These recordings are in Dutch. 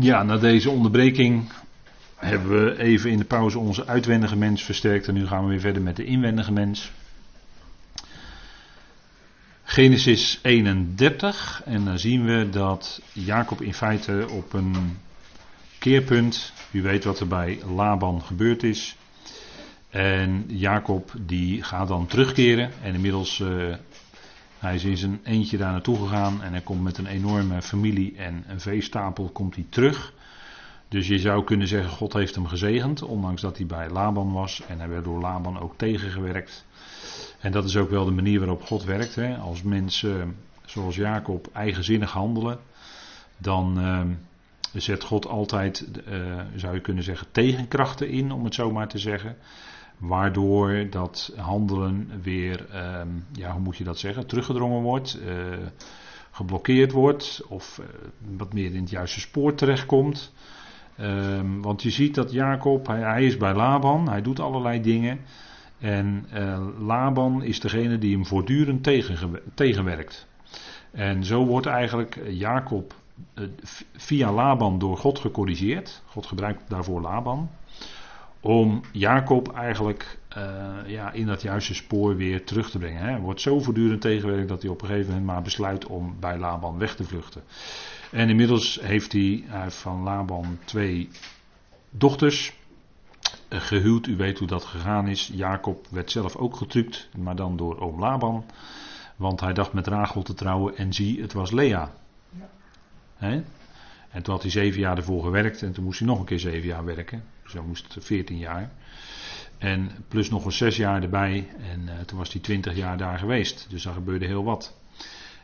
Ja, na deze onderbreking hebben we even in de pauze onze uitwendige mens versterkt en nu gaan we weer verder met de inwendige mens. Genesis 31 en dan zien we dat Jacob in feite op een keerpunt, u weet wat er bij Laban gebeurd is. En Jacob die gaat dan terugkeren en inmiddels uh, hij is in zijn eentje daar naartoe gegaan en hij komt met een enorme familie en een veestapel komt hij terug. Dus je zou kunnen zeggen, God heeft hem gezegend, ondanks dat hij bij Laban was en hij werd door Laban ook tegengewerkt. En dat is ook wel de manier waarop God werkt. Hè? Als mensen, zoals Jacob, eigenzinnig handelen, dan uh, zet God altijd, uh, zou je kunnen zeggen, tegenkrachten in, om het zo maar te zeggen. Waardoor dat handelen weer, uh, ja, hoe moet je dat zeggen, teruggedrongen wordt, uh, geblokkeerd wordt of uh, wat meer in het juiste spoor terechtkomt. Um, want je ziet dat Jacob, hij, hij, is bij Laban, hij doet allerlei dingen. En uh, Laban is degene die hem voortdurend tegen, tegenwerkt. En zo wordt eigenlijk Jacob via Laban door God gecorrigeerd. God gebruikt daarvoor Laban. Om Jacob eigenlijk uh, ja, in dat juiste spoor weer terug te brengen. Hij wordt zo voortdurend tegengewerkt dat hij op een gegeven moment maar besluit om bij Laban weg te vluchten. En inmiddels heeft hij, hij heeft van Laban twee dochters gehuwd. U weet hoe dat gegaan is. Jacob werd zelf ook getrukt, maar dan door oom Laban. Want hij dacht met Rachel te trouwen en zie, het was Lea. He? En toen had hij zeven jaar ervoor gewerkt en toen moest hij nog een keer zeven jaar werken. Hij moest veertien jaar. En plus nog een zes jaar erbij en uh, toen was hij twintig jaar daar geweest. Dus daar gebeurde heel wat.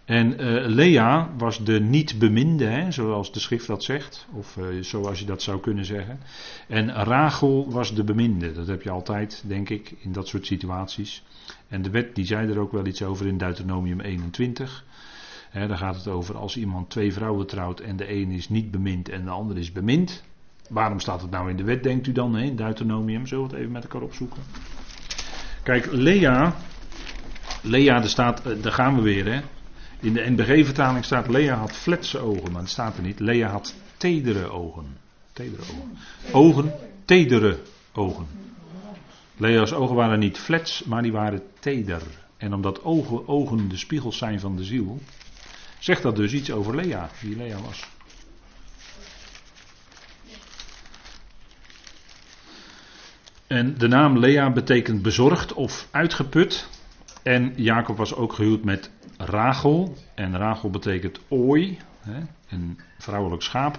En uh, Lea was de niet beminde, hè, zoals de schrift dat zegt, of zoals je dat zou kunnen zeggen. En Rachel was de beminde, dat heb je altijd, denk ik, in dat soort situaties. En de wet die zei er ook wel iets over in Deuteronomium 21. Hè, daar gaat het over als iemand twee vrouwen trouwt en de een is niet bemind en de ander is bemind. Waarom staat het nou in de wet, denkt u dan, hè, Deuteronomium? Zullen we het even met elkaar opzoeken? Kijk, Lea, Lea, daar, staat, daar gaan we weer, hè. In de NBG-vertaling staat Lea had fletse ogen, maar dat staat er niet. Lea had tedere ogen. Tedere ogen. Ogen, tedere ogen. Lea's ogen waren niet flets, maar die waren teder. En omdat ogen, ogen de spiegels zijn van de ziel, zegt dat dus iets over Lea, wie Lea was. En de naam Lea betekent bezorgd of uitgeput. En Jacob was ook gehuwd met Rachel. En Rachel betekent ooi, hè, een vrouwelijk schaap.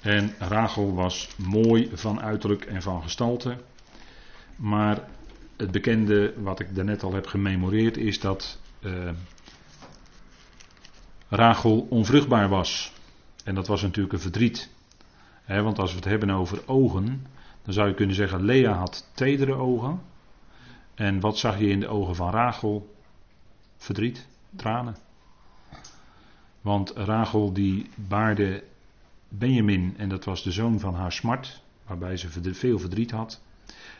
En Rachel was mooi van uiterlijk en van gestalte. Maar het bekende, wat ik daarnet al heb gememoreerd, is dat uh, Rachel onvruchtbaar was. En dat was natuurlijk een verdriet. Want als we het hebben over ogen, dan zou je kunnen zeggen: Lea had tedere ogen. En wat zag je in de ogen van Rachel? Verdriet, tranen. Want Rachel die baarde Benjamin en dat was de zoon van haar smart, waarbij ze veel verdriet had.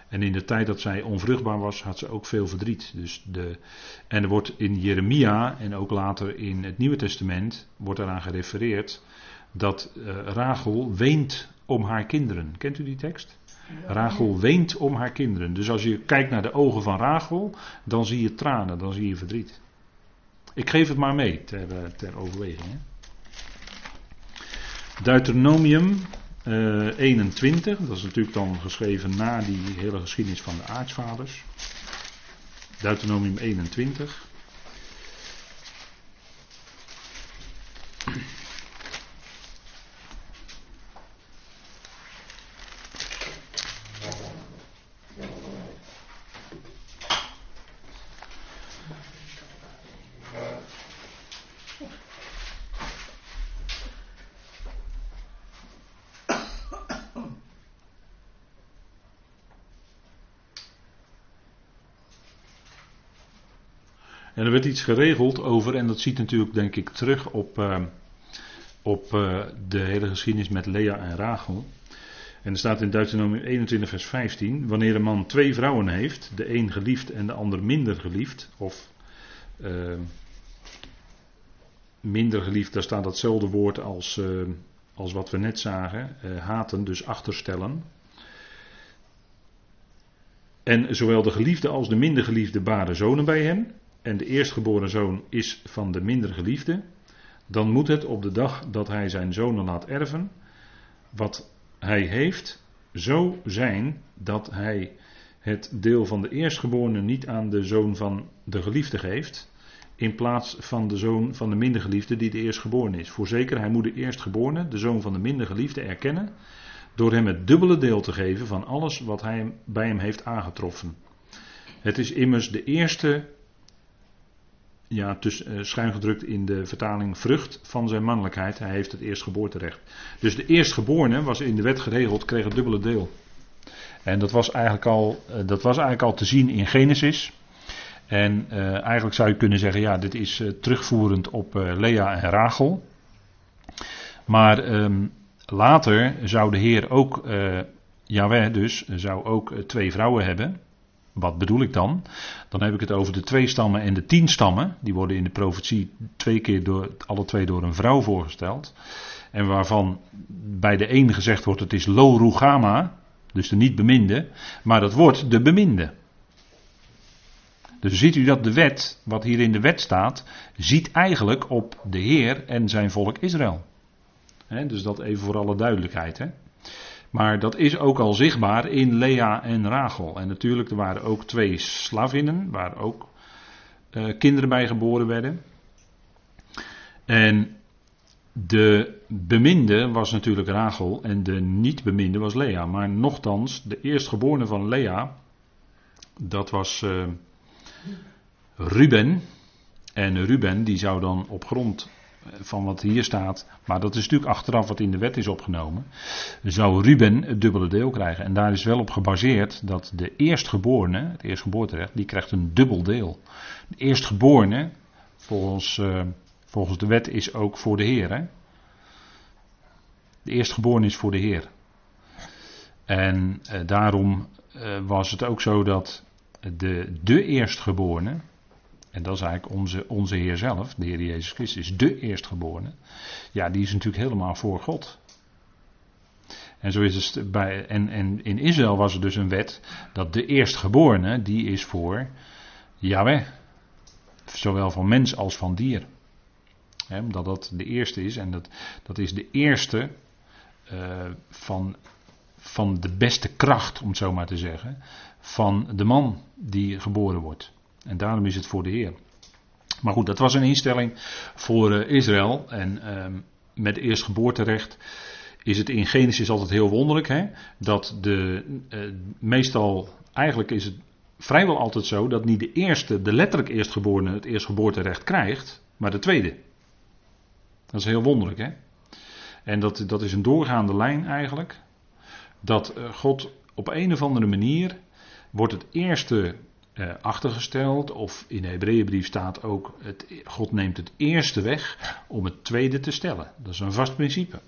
En in de tijd dat zij onvruchtbaar was, had ze ook veel verdriet. Dus de, en er wordt in Jeremia en ook later in het Nieuwe Testament wordt eraan gerefereerd dat uh, Rachel weent om haar kinderen. Kent u die tekst? Rachel weent om haar kinderen. Dus als je kijkt naar de ogen van Rachel, dan zie je tranen, dan zie je verdriet. Ik geef het maar mee ter, eh, ter overweging. Hè. Deuteronomium uh, 21, dat is natuurlijk dan geschreven na die hele geschiedenis van de aartsvaders. Deuteronomium 21. En er werd iets geregeld over, en dat ziet natuurlijk denk ik terug op, uh, op uh, de hele geschiedenis met Lea en Rachel. En er staat in Deuteronomium 21 vers 15, wanneer een man twee vrouwen heeft, de een geliefd en de ander minder geliefd, of uh, minder geliefd, daar staat datzelfde woord als als wat we net zagen, uh, haten, dus achterstellen. En zowel de geliefde als de minder geliefde baren zonen bij hem. En de eerstgeboren zoon is van de minder geliefde. Dan moet het op de dag dat hij zijn zonen laat erven, wat hij heeft, zo zijn dat hij het deel van de eerstgeborene niet aan de zoon van de geliefde geeft, in plaats van de zoon van de minder geliefde die de eerstgeborene is. Voorzeker, hij moet de eerstgeborene, de zoon van de minder geliefde, erkennen, door hem het dubbele deel te geven van alles wat hij bij hem heeft aangetroffen. Het is immers de eerste, ja, tuss, uh, schuin gedrukt in de vertaling, vrucht van zijn mannelijkheid. Hij heeft het eerstgeboorterecht. Dus de eerstgeborene was in de wet geregeld, kreeg het dubbele deel. En dat was eigenlijk al, uh, dat was eigenlijk al te zien in Genesis. En uh, eigenlijk zou je kunnen zeggen, ja, dit is terugvoerend op uh, Lea en Rachel. Maar um, later zou de Heer ook, Yahweh dus, zou ook twee vrouwen hebben. Wat bedoel ik dan? Dan heb ik het over de twee stammen en de tien stammen. Die worden in de profetie twee keer door, alle twee door een vrouw voorgesteld. En waarvan bij de een gezegd wordt het is Lo Rugama, dus de niet beminde. Maar dat wordt de beminde. Dus ziet u dat de wet, wat hier in de wet staat, ziet eigenlijk op de Heer en zijn volk Israël. dus dat even voor alle duidelijkheid. Maar dat is ook al zichtbaar in Lea en Rachel. En natuurlijk, er waren ook twee slavinnen, waar ook uh, kinderen bij geboren werden. En de beminde was natuurlijk Rachel en de niet beminde was Lea. Maar nochtans, de eerstgeborene van Lea, dat was... Uh, Ruben. En Ruben die zou dan op grond van wat hier staat, maar dat is natuurlijk achteraf wat in de wet is opgenomen, zou Ruben het dubbele deel krijgen. En daar is wel op gebaseerd dat de eerstgeborene, het eerstgeboorterecht, die krijgt een dubbel deel. De eerstgeborene, volgens, uh, volgens de wet, is ook voor de Heer. Hè? De eerstgeborene is voor de Heer. En uh, daarom uh, was het ook zo dat de, de eerstgeborene, en dat is eigenlijk onze, onze Heer zelf, de Heer Jezus Christus, de eerstgeborene, ja, die is natuurlijk helemaal voor God. En zo is het bij, en, en in Israël was er dus een wet dat de eerstgeborene, die is voor Yahweh. Zowel van mens als van dier. He, omdat dat de eerste is en dat, dat is de eerste uh, van, van de beste kracht, om het zo maar te zeggen van de man die geboren wordt. En daarom is het voor de Heer. Maar goed, dat was een instelling voor uh, Israël. En uh, met eerstgeboorterecht is het in Genesis altijd heel wonderlijk. Hè? Dat de, uh, meestal, eigenlijk is het vrijwel altijd zo dat niet de eerste, de letterlijk eerstgeborene, het eerstgeboorterecht krijgt, maar de tweede. Dat is heel wonderlijk, hè? En dat, dat is een doorgaande lijn eigenlijk. Dat uh, God op een of andere manier wordt het eerste eh, achtergesteld, of in de Hebreeënbrief staat ook, het, God neemt het eerste weg om het tweede te stellen. Dat is een vast principe.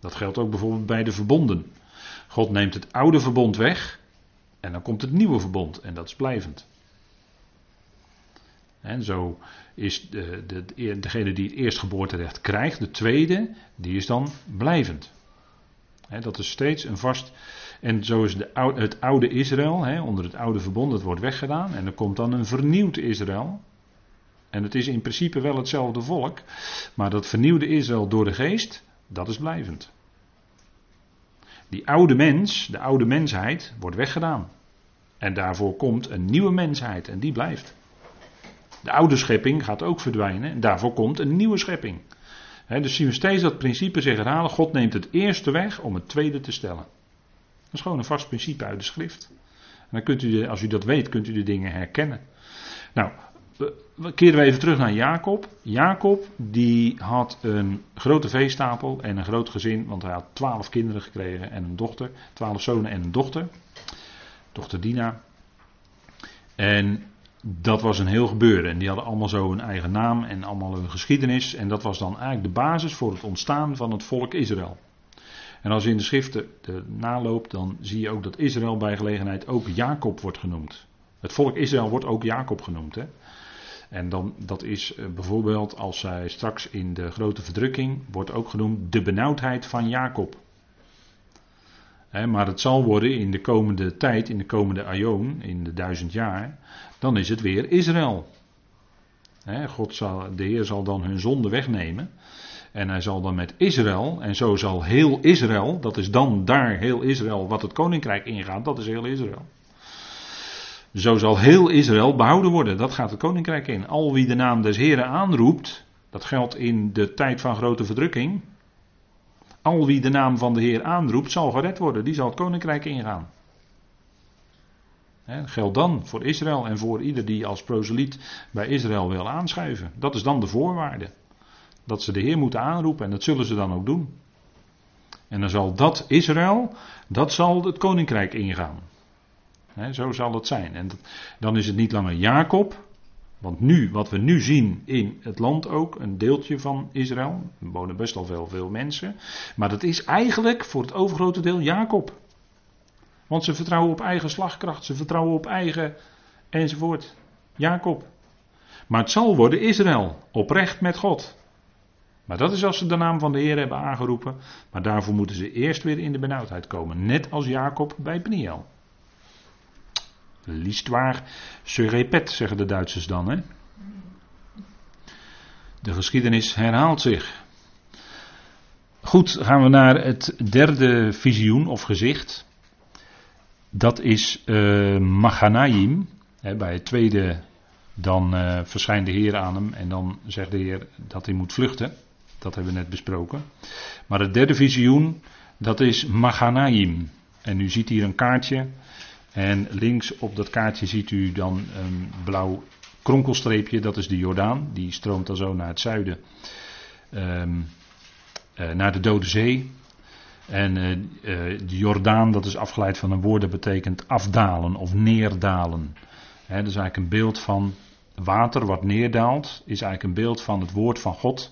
Dat geldt ook bijvoorbeeld bij de verbonden. God neemt het oude verbond weg en dan komt het nieuwe verbond en dat is blijvend. En zo is de, de, degene die het eerstgeboorterecht krijgt, de tweede, die is dan blijvend. dat is steeds een vast en zo is de, het oude Israël, hè, onder het oude verbond, dat wordt weggedaan. En er komt dan een vernieuwd Israël. En het is in principe wel hetzelfde volk. Maar dat vernieuwde Israël door de geest, dat is blijvend. Die oude mens, de oude mensheid, wordt weggedaan. En daarvoor komt een nieuwe mensheid en die blijft. De oude schepping gaat ook verdwijnen en daarvoor komt een nieuwe schepping. dus zien we steeds dat principe zich herhalen. God neemt het eerste weg om het tweede te stellen. Is gewoon een vast principe uit de schrift. En dan kunt u, als u dat weet, kunt u de dingen herkennen. Nou, keren we even terug naar Jacob. Jacob die had een grote veestapel en een groot gezin, want hij had twaalf kinderen gekregen en een dochter. Twaalf zonen en een dochter. Dochter Dina. En dat was een heel gebeuren. En die hadden allemaal zo een eigen naam en allemaal een geschiedenis. En dat was dan eigenlijk de basis voor het ontstaan van het volk Israël. En als je in de schriften naloopt, dan zie je ook dat Israël bij gelegenheid ook Jacob wordt genoemd. Het volk Israël wordt ook Jacob genoemd. Hè? En dan, dat is eh, bijvoorbeeld als zij straks in de grote verdrukking wordt ook genoemd de benauwdheid van Jacob. maar het zal worden in de komende tijd, in de komende aion, in de duizend jaar, dan is het weer Israël. God zal, de Heer zal dan hun zonde wegnemen. En hij zal dan met Israël, en zo zal heel Israël, dat is dan daar heel Israël, wat het koninkrijk ingaat, dat is heel Israël. Zo zal heel Israël behouden worden. Dat gaat het koninkrijk in. Al wie de naam des Heren aanroept, dat geldt in de tijd van grote verdrukking. Al wie de naam van de Heer aanroept, zal gered worden. Die zal het koninkrijk ingaan. Dat geldt dan voor Israël en voor ieder die als proseliet bij Israël wil aanschuiven. Dat is dan de voorwaarde. Dat ze de Heer moeten aanroepen en dat zullen ze dan ook doen. En dan zal dat Israël, dat zal het koninkrijk ingaan zo zal het zijn. En dan is het niet langer Jacob. Want nu, wat we nu zien in het land ook, een deeltje van Israël. Er wonen best wel veel, veel mensen. Maar dat is eigenlijk voor het overgrote deel Jacob. Want ze vertrouwen op eigen slagkracht, ze vertrouwen op eigen enzovoort. Jacob. Maar het zal worden Israël, oprecht met God. Maar dat is als ze de naam van de Heer hebben aangeroepen. Maar daarvoor moeten ze eerst weer in de benauwdheid komen. Net als Jacob bij Peniel. L'histoire se répète, zeggen de Duitsers dan. Hè? De geschiedenis herhaalt zich. Goed, gaan we naar het derde visioen of gezicht. Dat is uh, Machanaim. bij het tweede, dan uh, verschijnt de Heer aan hem en dan zegt de Heer dat hij moet vluchten. Dat hebben we net besproken. Maar het derde visioen, dat is Machanaim. En u ziet hier een kaartje en links op dat kaartje ziet u dan een blauw kronkelstreepje, dat is de Jordaan. Die stroomt dan zo naar het zuiden, um, uh, naar de Dode Zee. En uh, uh, de Jordaan, dat is afgeleid van een woord dat betekent afdalen of neerdalen. Dat is eigenlijk een beeld van water wat neerdaalt, is eigenlijk een beeld van het woord van God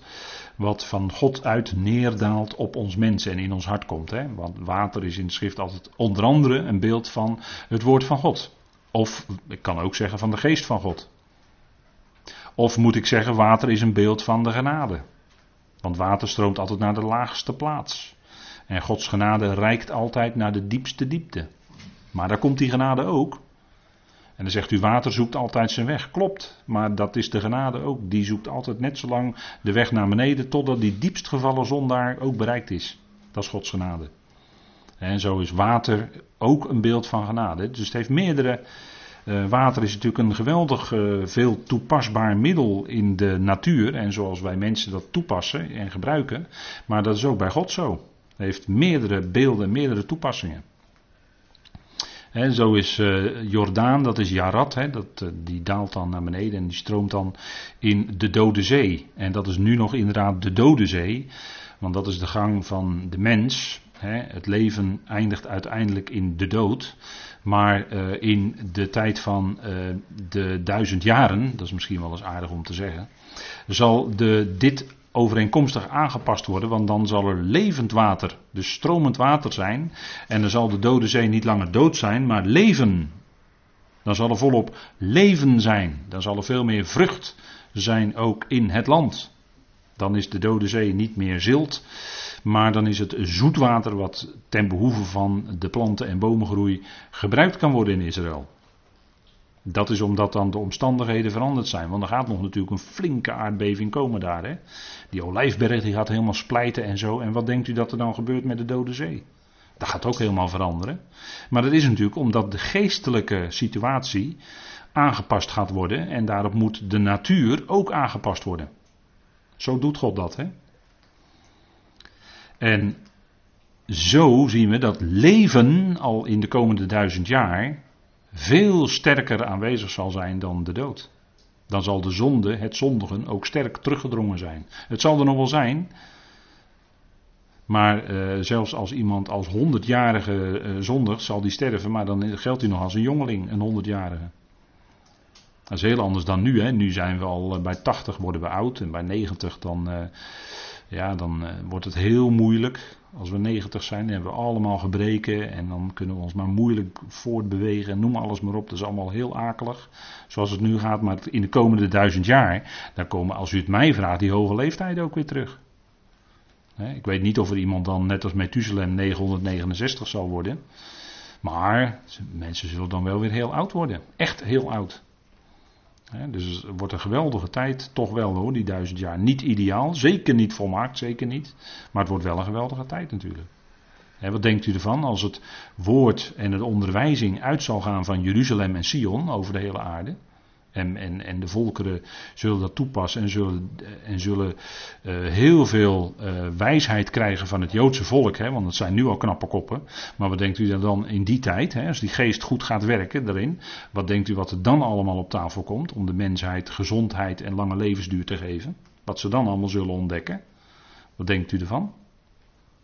wat van God uit neerdaalt op ons mensen en in ons hart komt. Hè? Want water is in de schrift altijd onder andere een beeld van het woord van God. Of ik kan ook zeggen van de geest van God. Of moet ik zeggen, water is een beeld van de genade. Want water stroomt altijd naar de laagste plaats. En Gods genade reikt altijd naar de diepste diepte. Maar daar komt die genade ook. En dan zegt u, water zoekt altijd zijn weg. Klopt, maar dat is de genade ook. Die zoekt altijd net zo lang de weg naar beneden totdat die diepst gevallen zondaar ook bereikt is. Dat is Gods genade. En zo is water ook een beeld van genade. Dus het heeft meerdere. Uh, water is natuurlijk een geweldig uh, veel toepasbaar middel in de natuur. En zoals wij mensen dat toepassen en gebruiken. Maar dat is ook bij God zo. Het heeft meerdere beelden, meerdere toepassingen zo is uh, Jordaan, dat is Jarat, dat, uh, die daalt dan naar beneden en die stroomt dan in de Dode Zee. En dat is nu nog inderdaad de Dode Zee, want dat is de gang van de mens. het leven eindigt uiteindelijk in de dood. Maar uh, in de tijd van de duizend jaren, dat is misschien wel eens aardig om te zeggen, zal de, dit overeenkomstig aangepast worden, want dan zal er levend water, dus stromend water zijn. En dan zal de dode zee niet langer dood zijn, maar leven. Dan zal er volop leven zijn. Dan zal er veel meer vrucht zijn ook in het land. Dan is de dode zee niet meer zilt, maar dan is het zoetwater wat ten behoeve van de planten- en bomengroei gebruikt kan worden in Israël. Dat is omdat dan de omstandigheden veranderd zijn. Want er gaat nog natuurlijk een flinke aardbeving komen daar. Hè? Die olijfberg die gaat helemaal splijten en zo. En wat denkt u dat er dan gebeurt met de Dode Zee? Dat gaat ook helemaal veranderen. Maar dat is natuurlijk omdat de geestelijke situatie aangepast gaat worden. En daarop moet de natuur ook aangepast worden. Zo doet God dat. Hè? En zo zien we dat leven al in de komende duizend jaar veel sterker aanwezig zal zijn dan de dood. Dan zal de zonde, het zondigen, ook sterk teruggedrongen zijn. Het zal er nog wel zijn, maar uh, zelfs als iemand als honderdjarige uh, zondigt, zal die sterven, maar dan geldt hij nog als een jongeling, een honderdjarige. Dat is heel anders dan nu. Hè. Nu zijn we al uh, bij 80 worden we oud en bij 90 dan ja, dan eh, wordt het heel moeilijk. Als we 90 zijn, dan hebben we allemaal gebreken en dan kunnen we ons maar moeilijk voortbewegen. Noem alles maar op, dat is allemaal heel akelig. Zoals het nu gaat, maar in de komende duizend jaar, dan komen, als u het mij vraagt, die hoge leeftijden ook weer terug. Ik weet niet of er iemand dan net als Methuselem 969 zal worden. Maar mensen zullen dan wel weer heel oud worden. Echt heel oud. Dus het wordt een geweldige tijd, toch wel hoor, die duizend jaar. Niet ideaal, zeker niet volmaakt, zeker niet. Maar het wordt wel een geweldige tijd natuurlijk. wat denkt u ervan als het woord en de onderwijzing uit zal gaan van Jeruzalem en Sion over de hele aarde? En, en, de volkeren zullen dat toepassen en zullen, en zullen uh, heel veel uh, wijsheid krijgen van het Joodse volk. Hè, want dat zijn nu al knappe koppen. Maar wat denkt u dan in die tijd, hè, als die geest goed gaat werken daarin. Wat denkt u wat er dan allemaal op tafel komt om de mensheid gezondheid en lange levensduur te geven? Wat ze dan allemaal zullen ontdekken. Wat denkt u ervan?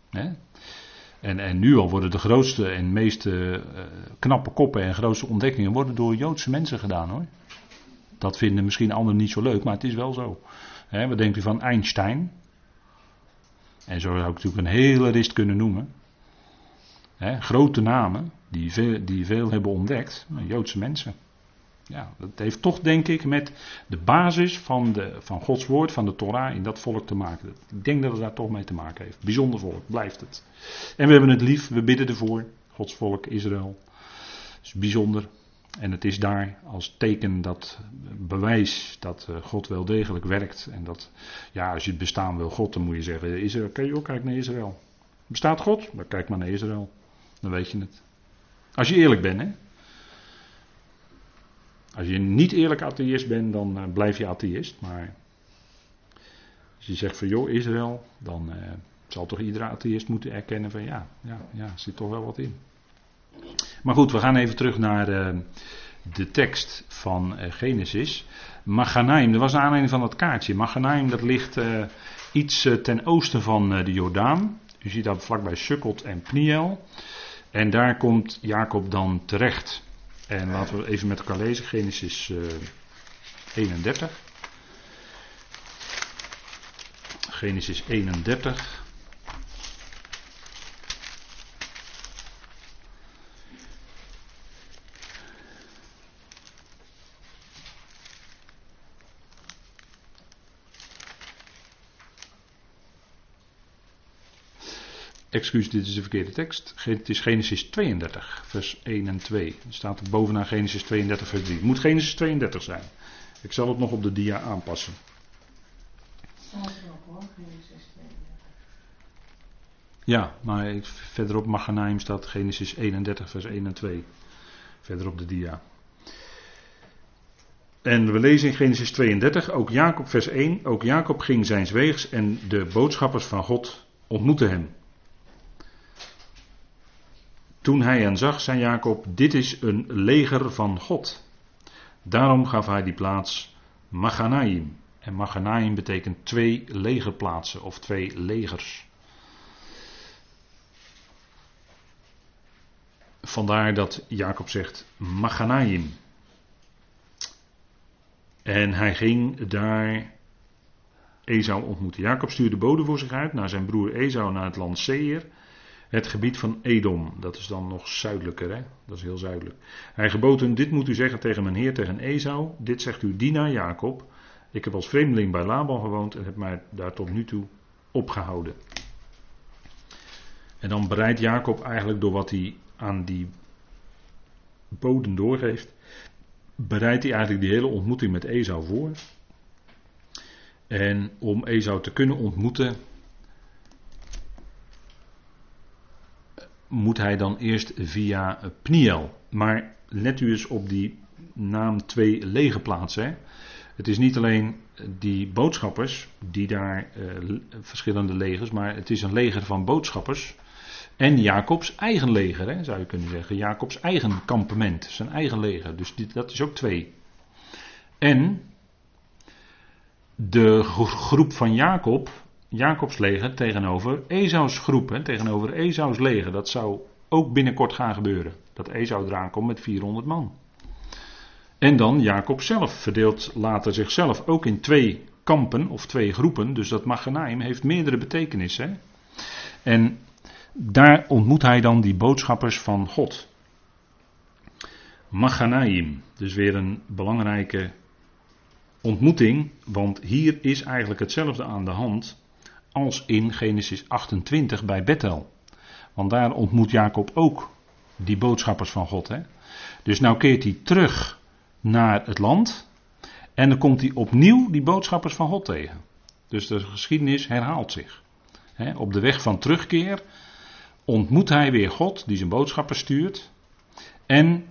Hè? En, en nu al worden de grootste en meeste uh, knappe koppen en grootste ontdekkingen worden door Joodse mensen gedaan hoor. Dat vinden misschien anderen niet zo leuk, maar het is wel zo. He, wat denkt u van Einstein? En zo zou ik natuurlijk een hele rist kunnen noemen. grote namen die veel, die veel hebben ontdekt, Joodse mensen. Ja, dat heeft toch denk ik met de basis van, de, van Gods woord, van de Torah in dat volk te maken. Ik denk dat het daar toch mee te maken heeft. Bijzonder volk, blijft het. En we hebben het lief, we bidden ervoor. Gods volk, Israël. Het is bijzonder. En het is daar als teken dat bewijs dat eh, God wel degelijk werkt. En dat, ja, als je het bestaan wil God, dan moet je zeggen, Israël, kijk, ook kijk naar Israël. Bestaat God? Dan kijk maar naar Israël. Dan weet je het. Als je eerlijk bent, hè. Als je niet eerlijk atheïst bent, dan uh, blijf je atheïst. Maar als je zegt van joh, Israël, dan zal toch iedere atheïst moeten erkennen van ja, ja, ja, zit toch wel wat in. Maar goed, we gaan even terug naar uh, de tekst van uh, Genesis. Maganaim, dat was een aanleiding van dat kaartje. Maganaim, dat ligt uh, iets ten oosten van de Jordaan. U ziet dat vlakbij Sukkot en Pniel. En daar komt Jacob dan terecht. En laten we even met elkaar lezen, Genesis 31. Genesis 31. Excuus, dit is de verkeerde tekst. Het is Genesis 32, vers 1 en 2. Er staat bovenaan Genesis 32, vers 3. Het moet Genesis 32 zijn. Ik zal het nog op de dia aanpassen. Staat ook hoor, Genesis 32. Ja, maar verderop Maganaim staat Genesis 31, vers 1 en 2. Verder op de dia. En we lezen in Genesis 32, ook Jacob, vers 1. Ook Jacob ging zijn weegs en de boodschappers van God ontmoetten hem. Toen hij hen zag, zei Jacob: Dit is een leger van God. Daarom gaf hij die plaats Maganaim. En Maganaim betekent twee legerplaatsen of twee legers. Vandaar dat Jacob zegt Maganaim. En hij ging daar Esau ontmoeten. Jacob stuurde bode voor zich uit naar zijn broer Esau naar het land Seir. Het gebied van Edom, dat is dan nog zuidelijker, hè? dat is heel zuidelijk. Hij gebood hem, dit moet u zeggen tegen mijn heer, tegen Esau. Dit zegt uw dienaar Jacob. Ik heb als vreemdeling bij Laban gewoond en heb mij daar tot nu toe opgehouden. En dan bereidt Jacob eigenlijk door wat hij aan die boden doorgeeft, bereidt hij eigenlijk die hele ontmoeting met Esau voor. En om Esau te kunnen ontmoeten, moet hij dan eerst via Pniel. Maar let u eens op die naam twee legerplaatsen. Het is niet alleen die boodschappers, die daar uh, verschillende legers, maar het is een leger van boodschappers. En Jacobs eigen leger, hè, zou je kunnen zeggen. Jacobs eigen kampement, zijn eigen leger. Dus dat is ook twee. En de groep van Jacob Jacobs leger tegenover Esaus groep, tegenover Esaus leger. Dat zou ook binnenkort gaan gebeuren. Dat Esau eraan komt met 400 man. En dan Jacob zelf verdeelt later zichzelf ook in twee kampen of twee groepen. Dus dat Maganaim heeft meerdere betekenissen. En daar ontmoet hij dan die boodschappers van God. Maganaim, dus weer een belangrijke ontmoeting, want hier is eigenlijk hetzelfde aan de hand als in Genesis 28 bij Bethel. Want daar ontmoet Jacob ook die boodschappers van God. Hè? Dus nou keert hij terug naar het land en dan komt hij opnieuw die boodschappers van God tegen. Dus de geschiedenis herhaalt zich. op de weg van terugkeer ontmoet hij weer God die zijn boodschappers stuurt en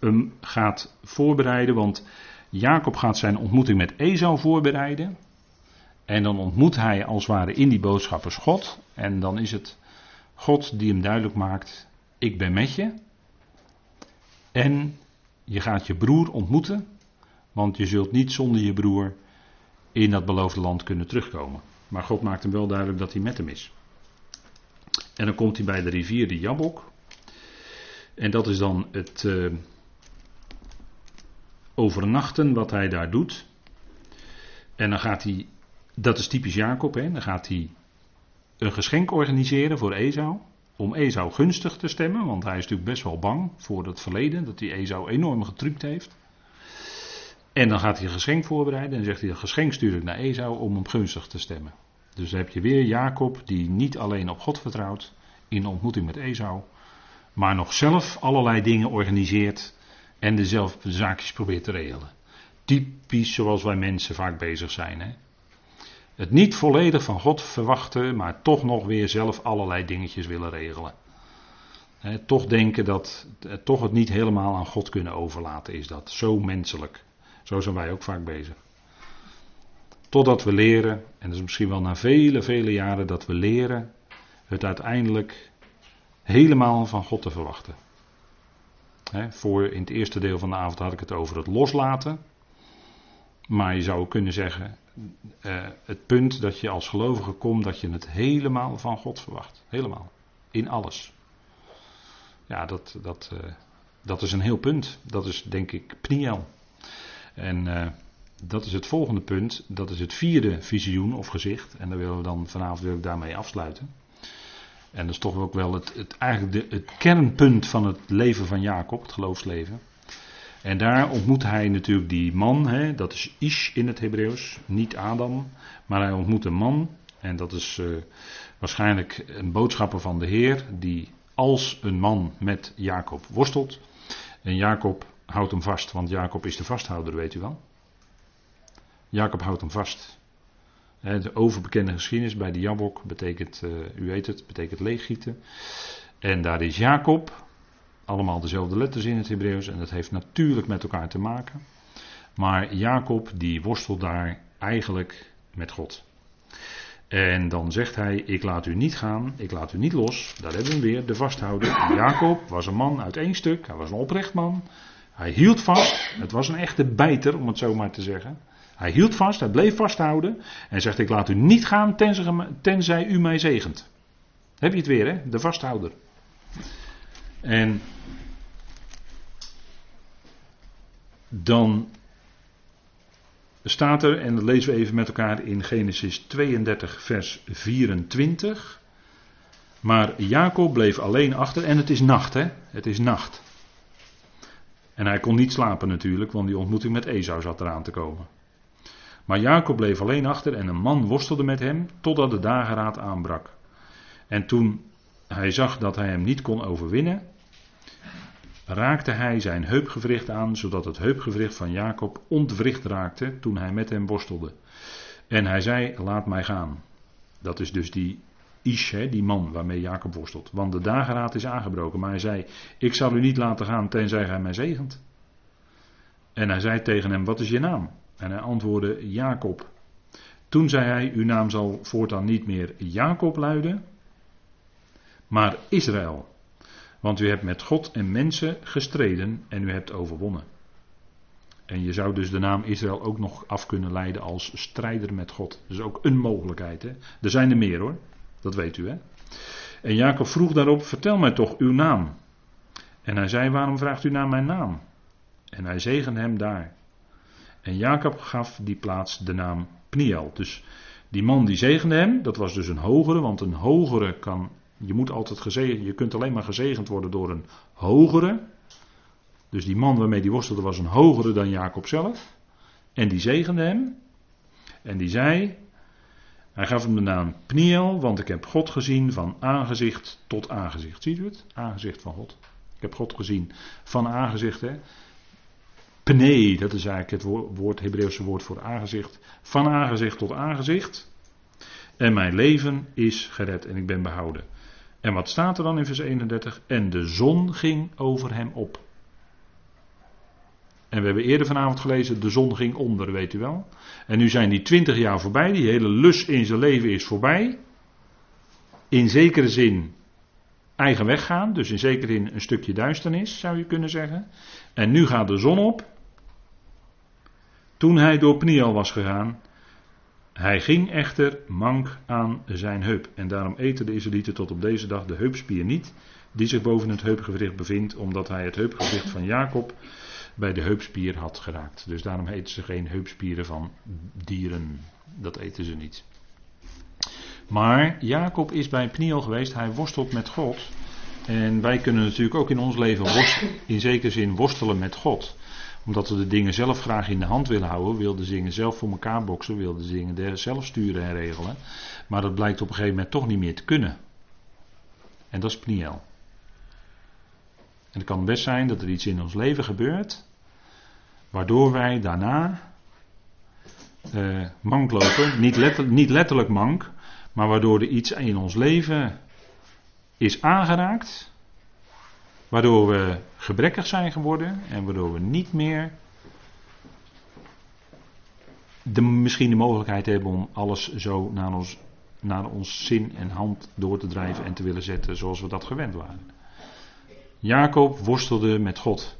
hem gaat voorbereiden, want Jacob gaat zijn ontmoeting met Esau voorbereiden. En dan ontmoet hij als het ware in die boodschappers God. En dan is het God die hem duidelijk maakt: Ik ben met je. En je gaat je broer ontmoeten. Want je zult niet zonder je broer in dat beloofde land kunnen terugkomen. Maar God maakt hem wel duidelijk dat hij met hem is. En dan komt hij bij de rivier de Jabok. En dat is dan het uh, overnachten wat hij daar doet. En dan gaat hij, dat is typisch Jacob, hè, dan gaat hij een geschenk organiseren voor Esau. Om Esau gunstig te stemmen, want hij is natuurlijk best wel bang voor het verleden, dat hij Esau enorm getrukt heeft. En dan gaat hij een geschenk voorbereiden en zegt hij: een geschenk stuur ik naar Esau om hem gunstig te stemmen. Dus dan heb je weer Jacob die niet alleen op God vertrouwt in ontmoeting met Esau, maar nog zelf allerlei dingen organiseert en dezelfde zaakjes probeert te regelen. Typisch zoals wij mensen vaak bezig zijn. Hè? Het niet volledig van God verwachten, maar toch nog weer zelf allerlei dingetjes willen regelen. toch denken dat toch het niet helemaal aan God kunnen overlaten is dat. Zo menselijk. Zo zijn wij ook vaak bezig. Totdat we leren, en dat is misschien wel na vele, vele jaren, dat we leren het uiteindelijk helemaal van God te verwachten. voor in het eerste deel van de avond had ik het over het loslaten. Maar je zou kunnen zeggen, uh, het punt dat je als gelovige komt, dat je het helemaal van God verwacht. Helemaal. In alles. Ja, dat, dat, uh, dat is een heel punt. Dat is denk ik Pniel. En uh, dat is het volgende punt. Dat is het vierde visioen of gezicht. En daar willen we dan vanavond wil daarmee afsluiten. En dat is toch ook wel het, het, eigenlijk de, het kernpunt van het leven van Jacob, het geloofsleven. En daar ontmoet hij natuurlijk die man, hè, dat is Ish in het Hebreeuws, niet Adam, maar hij ontmoet een man, en dat is uh, waarschijnlijk een boodschapper van de Heer, die als een man met Jacob worstelt. En Jacob houdt hem vast, want Jacob is de vasthouder, weet u wel. Jacob houdt hem vast. De overbekende geschiedenis bij de Jabok betekent, uh, u weet het, betekent leeggieten. En daar is Jacob, allemaal dezelfde letters in het Hebreeuws en dat heeft natuurlijk met elkaar te maken. Maar Jacob die worstelt daar eigenlijk met God. En dan zegt hij: Ik laat u niet gaan, ik laat u niet los. Daar hebben we weer, de vasthouder. Jacob was een man uit één stuk, hij was een oprecht man. Hij hield vast, het was een echte bijter om het zo maar te zeggen. Hij hield vast, hij bleef vasthouden en zegt: Ik laat u niet gaan tenzij, tenzij u mij zegent. Heb je het weer, hè? De vasthouder. En dan staat er, en dat lezen we even met elkaar in Genesis 32, vers 24. Maar Jacob bleef alleen achter en het is nacht, hè? Het is nacht. En hij kon niet slapen natuurlijk, want die ontmoeting met Esau zat eraan te komen. Maar Jacob bleef alleen achter en een man worstelde met hem totdat de dageraad aanbrak. En toen hij zag dat hij hem niet kon overwinnen, raakte hij zijn heupgewricht aan, zodat het heupgewricht van Jacob ontwricht raakte toen hij met hem worstelde. En hij zei: Laat mij gaan. Dat is dus die Ish, die man waarmee Jacob worstelt. Want de dageraad is aangebroken. Maar hij zei: Ik zal u niet laten gaan tenzij gij mij zegent. En hij zei tegen hem: Wat is je naam? En hij antwoordde: Jacob. Toen zei hij: Uw naam zal voortaan niet meer Jacob luiden, maar Israël. Want u hebt met God en mensen gestreden en u hebt overwonnen. En je zou dus de naam Israël ook nog af kunnen leiden als strijder met God. Dat is ook een mogelijkheid. Hè? Er zijn er meer hoor. Dat weet u hè. En Jacob vroeg daarop: Vertel mij toch uw naam. En hij zei: Waarom vraagt u naar mijn naam? En hij zegende hem daar. En Jacob gaf die plaats de naam Pniel. Dus die man die zegende hem, dat was dus een hogere, want een hogere kan, je moet altijd gezegend, je kunt alleen maar gezegend worden door een hogere. Dus die man waarmee die worstelde was een hogere dan Jacob zelf. En die zegende hem. En die zei, hij gaf hem de naam Pniel, want ik heb God gezien van aangezicht tot aangezicht. Ziet u het? Aangezicht van God. Ik heb God gezien van aangezicht. Hè? Pnee, dat is eigenlijk het Hebreeuwse woord voor aangezicht. Van aangezicht tot aangezicht. En mijn leven is gered en ik ben behouden. En wat staat er dan in vers 31? En de zon ging over hem op. En we hebben eerder vanavond gelezen, de zon ging onder, weet u wel. En nu zijn die twintig jaar voorbij, die hele lus in zijn leven is voorbij. In zekere zin eigen weg gaan, dus in zekere zin een stukje duisternis, zou je kunnen zeggen. En nu gaat de zon op. Toen hij door Pniel was gegaan, hij ging echter mank aan zijn heup. En daarom eten de Israëlieten tot op deze dag de heupspier niet, die zich boven het heupgewricht bevindt, omdat hij het heupgewricht van Jacob bij de heupspier had geraakt. Dus daarom eten ze geen heupspieren van dieren. Dat eten ze niet. Maar Jacob is bij Pniel geweest, hij worstelt met God. En wij kunnen natuurlijk ook in ons leven in zekere zin worstelen met God omdat we de dingen zelf graag in de hand willen houden, wilden ze dingen zelf voor elkaar boksen, wilden ze dingen zelf sturen en regelen. Maar dat blijkt op een gegeven moment toch niet meer te kunnen. En dat is Pniel. En het kan best zijn dat er iets in ons leven gebeurt, waardoor wij daarna uh, mank lopen. Niet, niet letterlijk mank, maar waardoor er iets in ons leven is aangeraakt Waardoor we gebrekkig zijn geworden en waardoor we niet meer de, misschien de mogelijkheid hebben om alles zo naar ons, naar ons zin en hand door te drijven en te willen zetten zoals we dat gewend waren. Jacob worstelde met God.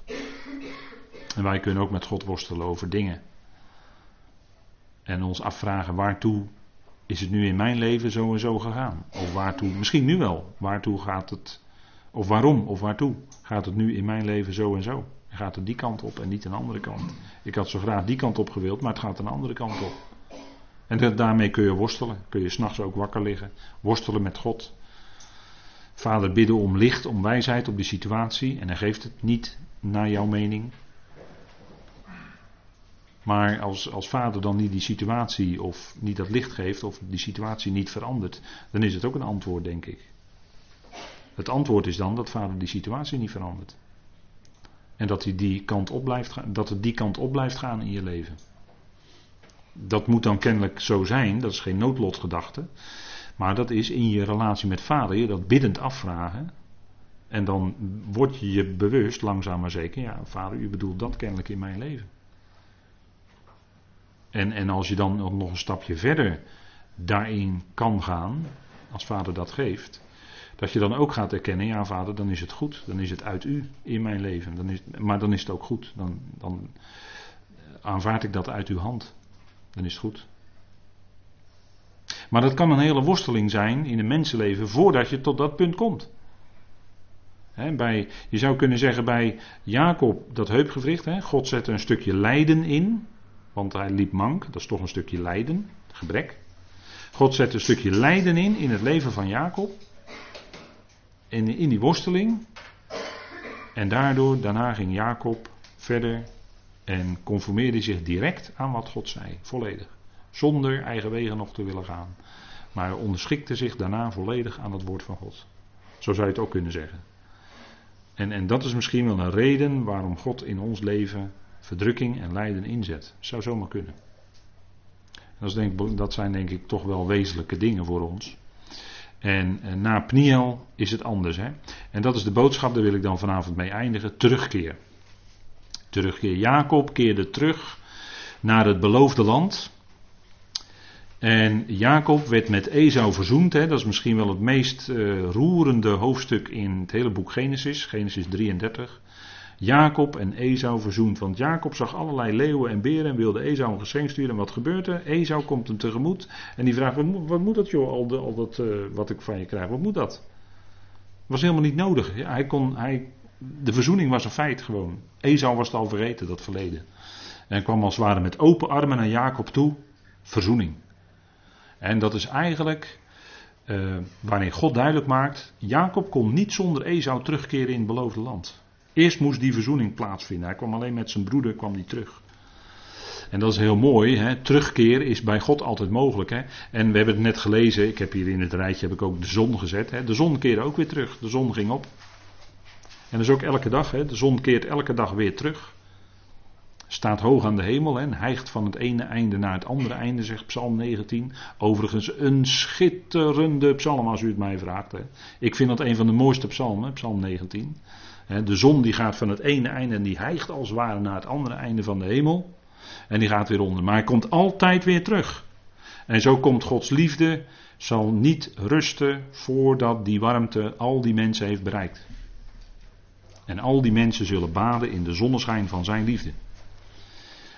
En wij kunnen ook met God worstelen over dingen. En ons afvragen waartoe is het nu in mijn leven zo en zo gegaan? Of waartoe, misschien nu wel, waartoe gaat het of waarom of waartoe gaat het nu in mijn leven zo en zo? Gaat het die kant op en niet een andere kant? Ik had zo graag die kant op gewild, maar het gaat een andere kant op. En daarmee kun je worstelen. Kun je s'nachts ook wakker liggen. Worstelen met God. Vader bidden om licht, om wijsheid op die situatie. En hij geeft het niet naar jouw mening. Maar als, als vader dan niet die situatie of niet dat licht geeft of die situatie niet verandert, dan is het ook een antwoord, denk ik. Het antwoord is dan dat vader die situatie niet verandert. En dat, hij die kant op blijft gaan, dat het die kant op blijft gaan in je leven. Dat moet dan kennelijk zo zijn, dat is geen noodlotgedachte. Maar dat is in je relatie met vader je dat biddend afvragen. En dan word je je bewust, langzaam maar zeker, ja, vader, u bedoelt dat kennelijk in mijn leven. En, en als je dan nog een stapje verder daarin kan gaan, als vader dat geeft, dat je dan ook gaat erkennen, ja vader, dan is het goed. Dan is het uit u in mijn leven. Dan is, maar dan is het ook goed. Dan, dan aanvaard ik dat uit uw hand. Dan is het goed. Maar dat kan een hele worsteling zijn in een mensenleven voordat je tot dat punt komt. bij, je zou kunnen zeggen bij Jacob dat heupgewricht. He, God zette een stukje lijden in. Want hij liep mank. Dat is toch een stukje lijden. Gebrek. God zette een stukje lijden in in het leven van Jacob in, in die worsteling. En daardoor, daarna ging Jacob verder en conformeerde zich direct aan wat God zei, volledig. Zonder eigen wegen nog te willen gaan. Maar onderschikte zich daarna volledig aan het woord van God. Zo zou je het ook kunnen zeggen. En, en dat is misschien wel een reden waarom God in ons leven verdrukking en lijden inzet. Zou zomaar kunnen. Dat, denk, dat zijn denk ik toch wel wezenlijke dingen voor ons. En, na Pniel is het anders. Hè? En dat is de boodschap, daar wil ik dan vanavond mee eindigen. Terugkeer. Terugkeer. Jacob keerde terug naar het beloofde land. En Jacob werd met Esau verzoend. Hè? Dat is misschien wel het meest uh, roerende hoofdstuk in het hele boek Genesis. Genesis 33. Jacob en Esau verzoend. Want Jacob zag allerlei leeuwen en beren en wilde Esau een geschenk sturen. En wat gebeurt er? Esau komt hem tegemoet en die vraagt: Wat moet, dat, joh, al, al dat, uh, wat ik van je krijg? Wat moet dat? Was helemaal niet nodig. Hij kon, hij, de verzoening was een feit gewoon. Esau was het al vergeten, dat verleden. En kwam als het ware met open armen naar Jacob toe. verzoening. En dat is eigenlijk uh, wanneer God duidelijk maakt, Jacob kon niet zonder Esau terugkeren in het beloofde land. Eerst moest die verzoening plaatsvinden. Hij kwam alleen met zijn broeder kwam die terug. En dat is heel mooi. Hè? Terugkeer is bij God altijd mogelijk. Hè? En we hebben het net gelezen. Ik heb hier in het rijtje heb ik ook de zon gezet. Hè? De zon keerde ook weer terug. De zon ging op. En dat is ook elke dag. Hè? De zon keert elke dag weer terug. Staat hoog aan de hemel en hijgt van het ene einde naar het andere einde, zegt Psalm 19. Overigens een schitterende psalm als u het mij vraagt. Hè. Ik vind dat een van de mooiste psalmen, Psalm 19. De zon die gaat van het ene einde en die hijgt als het ware naar het andere einde van de hemel. En die gaat weer onder. Maar hij komt altijd weer terug. En zo komt Gods liefde, zal niet rusten voordat die warmte al die mensen heeft bereikt. En al die mensen zullen baden in de zonneschijn van zijn liefde.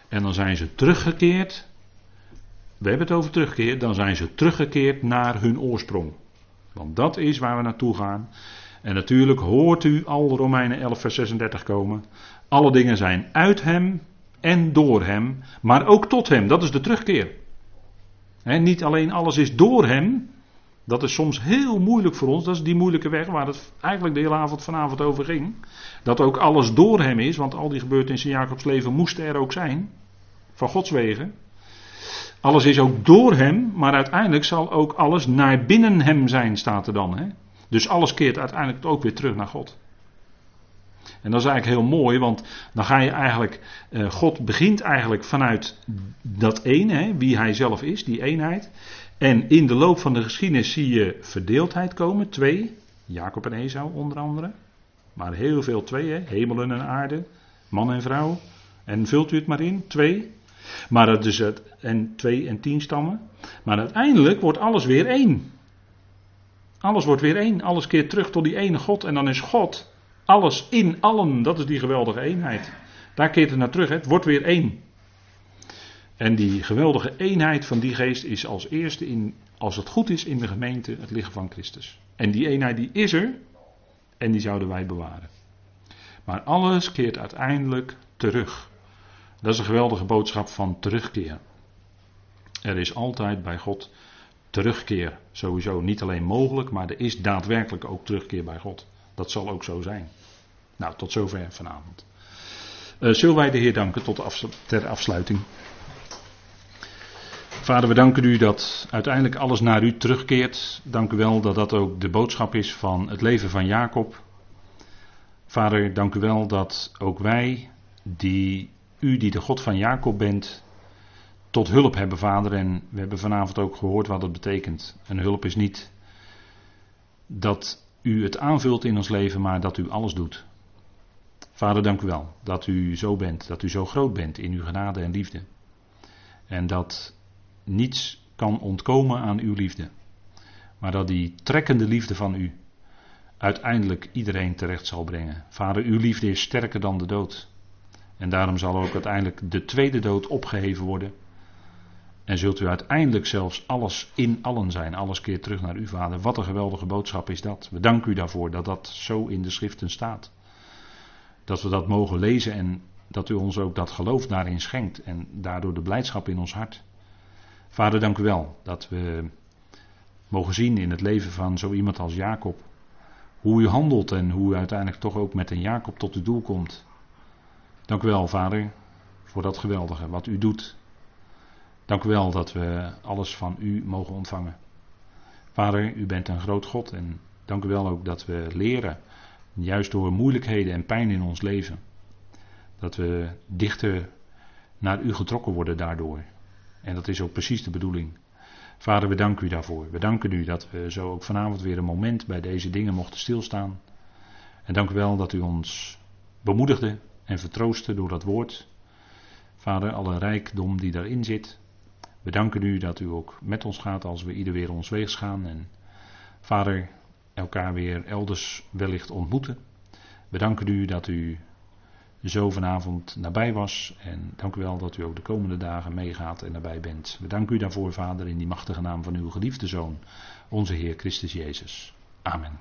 En dan zijn ze teruggekeerd. We hebben het over terugkeer. Dan zijn ze teruggekeerd naar hun oorsprong. Want dat is waar we naartoe gaan. En natuurlijk hoort u al Romeinen 11, vers 36 komen. Alle dingen zijn uit hem en door hem, maar ook tot hem. Dat is de terugkeer. niet alleen alles is door hem. Dat is soms heel moeilijk voor ons. Dat is die moeilijke weg waar het eigenlijk de hele avond vanavond over ging. Dat ook alles door hem is, want al die gebeurtenissen in Jacobs leven moesten er ook zijn. Van Gods wegen. Alles is ook door hem, maar uiteindelijk zal ook alles naar binnen hem zijn, staat er dan. Hè? Dus alles keert uiteindelijk ook weer terug naar God. En dat is eigenlijk heel mooi, want dan ga je eigenlijk, eh, God begint eigenlijk vanuit dat ene, hè, wie hij zelf is, die eenheid. En in de loop van de geschiedenis zie je verdeeldheid komen, twee, Jacob en Esau onder andere. Maar heel veel twee, hè, hemelen en aarde, man en vrouw. En vult u het maar in, twee. Maar dat is het, en twee en tien stammen. Maar uiteindelijk wordt alles weer één. Alles wordt weer één. Alles keert terug tot die ene God. En dan is God alles in allen. Dat is die geweldige eenheid. Daar keert het naar terug. Het wordt weer één. En die geweldige eenheid van die geest is als eerste, in, als het goed is, in de gemeente het lichaam van Christus. En die eenheid die is er en die zouden wij bewaren. Maar alles keert uiteindelijk terug. Dat is een geweldige boodschap van terugkeer. Er is altijd bij God terugkeer. Sowieso niet alleen mogelijk, maar er is daadwerkelijk ook terugkeer bij God. Dat zal ook zo zijn. Nou, tot zover vanavond. Uh, zullen wij de Heer danken tot ter afsluiting. Vader, we danken u dat uiteindelijk alles naar u terugkeert. Dank u wel dat dat ook de boodschap is van het leven van Jacob. Vader, dank u wel dat ook wij, die u die de God van Jacob bent, tot hulp hebben, Vader. En we hebben vanavond ook gehoord wat dat betekent. Een hulp is niet dat u het aanvult in ons leven, maar dat u alles doet. Vader, dank u wel dat u zo bent, dat u zo groot bent in uw genade en liefde. En dat niets kan ontkomen aan uw liefde. Maar dat die trekkende liefde van u uiteindelijk iedereen terecht zal brengen. Vader, uw liefde is sterker dan de dood. En daarom zal ook uiteindelijk de tweede dood opgeheven worden. En zult u uiteindelijk zelfs alles in allen zijn. Alles keert terug naar u, Vader. Wat een geweldige boodschap is dat. We danken u daarvoor dat dat zo in de schriften staat. Dat we dat mogen lezen en dat u ons ook dat geloof daarin schenkt. En daardoor de blijdschap in ons hart. Vader, dank u wel dat we mogen zien in het leven van zo iemand als Jacob. Hoe u handelt en hoe u uiteindelijk toch ook met een Jacob tot uw doel komt. Dank u wel, Vader, voor dat geweldige wat u doet. Dank u wel dat we alles van u mogen ontvangen. Vader, u bent een groot God en dank u wel ook dat we leren, juist door moeilijkheden en pijn in ons leven, dat we dichter naar u getrokken worden daardoor. En dat is ook precies de bedoeling. Vader, we danken u daarvoor. We danken u dat we zo ook vanavond weer een moment bij deze dingen mochten stilstaan. En dank u wel dat u ons bemoedigde en vertroostte door dat woord. Vader, alle rijkdom die daarin zit. We danken u dat u ook met ons gaat als we ieder weer ons weegs gaan. En Vader, elkaar weer elders wellicht ontmoeten. We danken u dat u zo vanavond nabij was. En dank u wel dat u ook de komende dagen meegaat en nabij bent. We danken u daarvoor, Vader, in die machtige naam van uw geliefde Zoon, onze Heer Christus Jezus. Amen.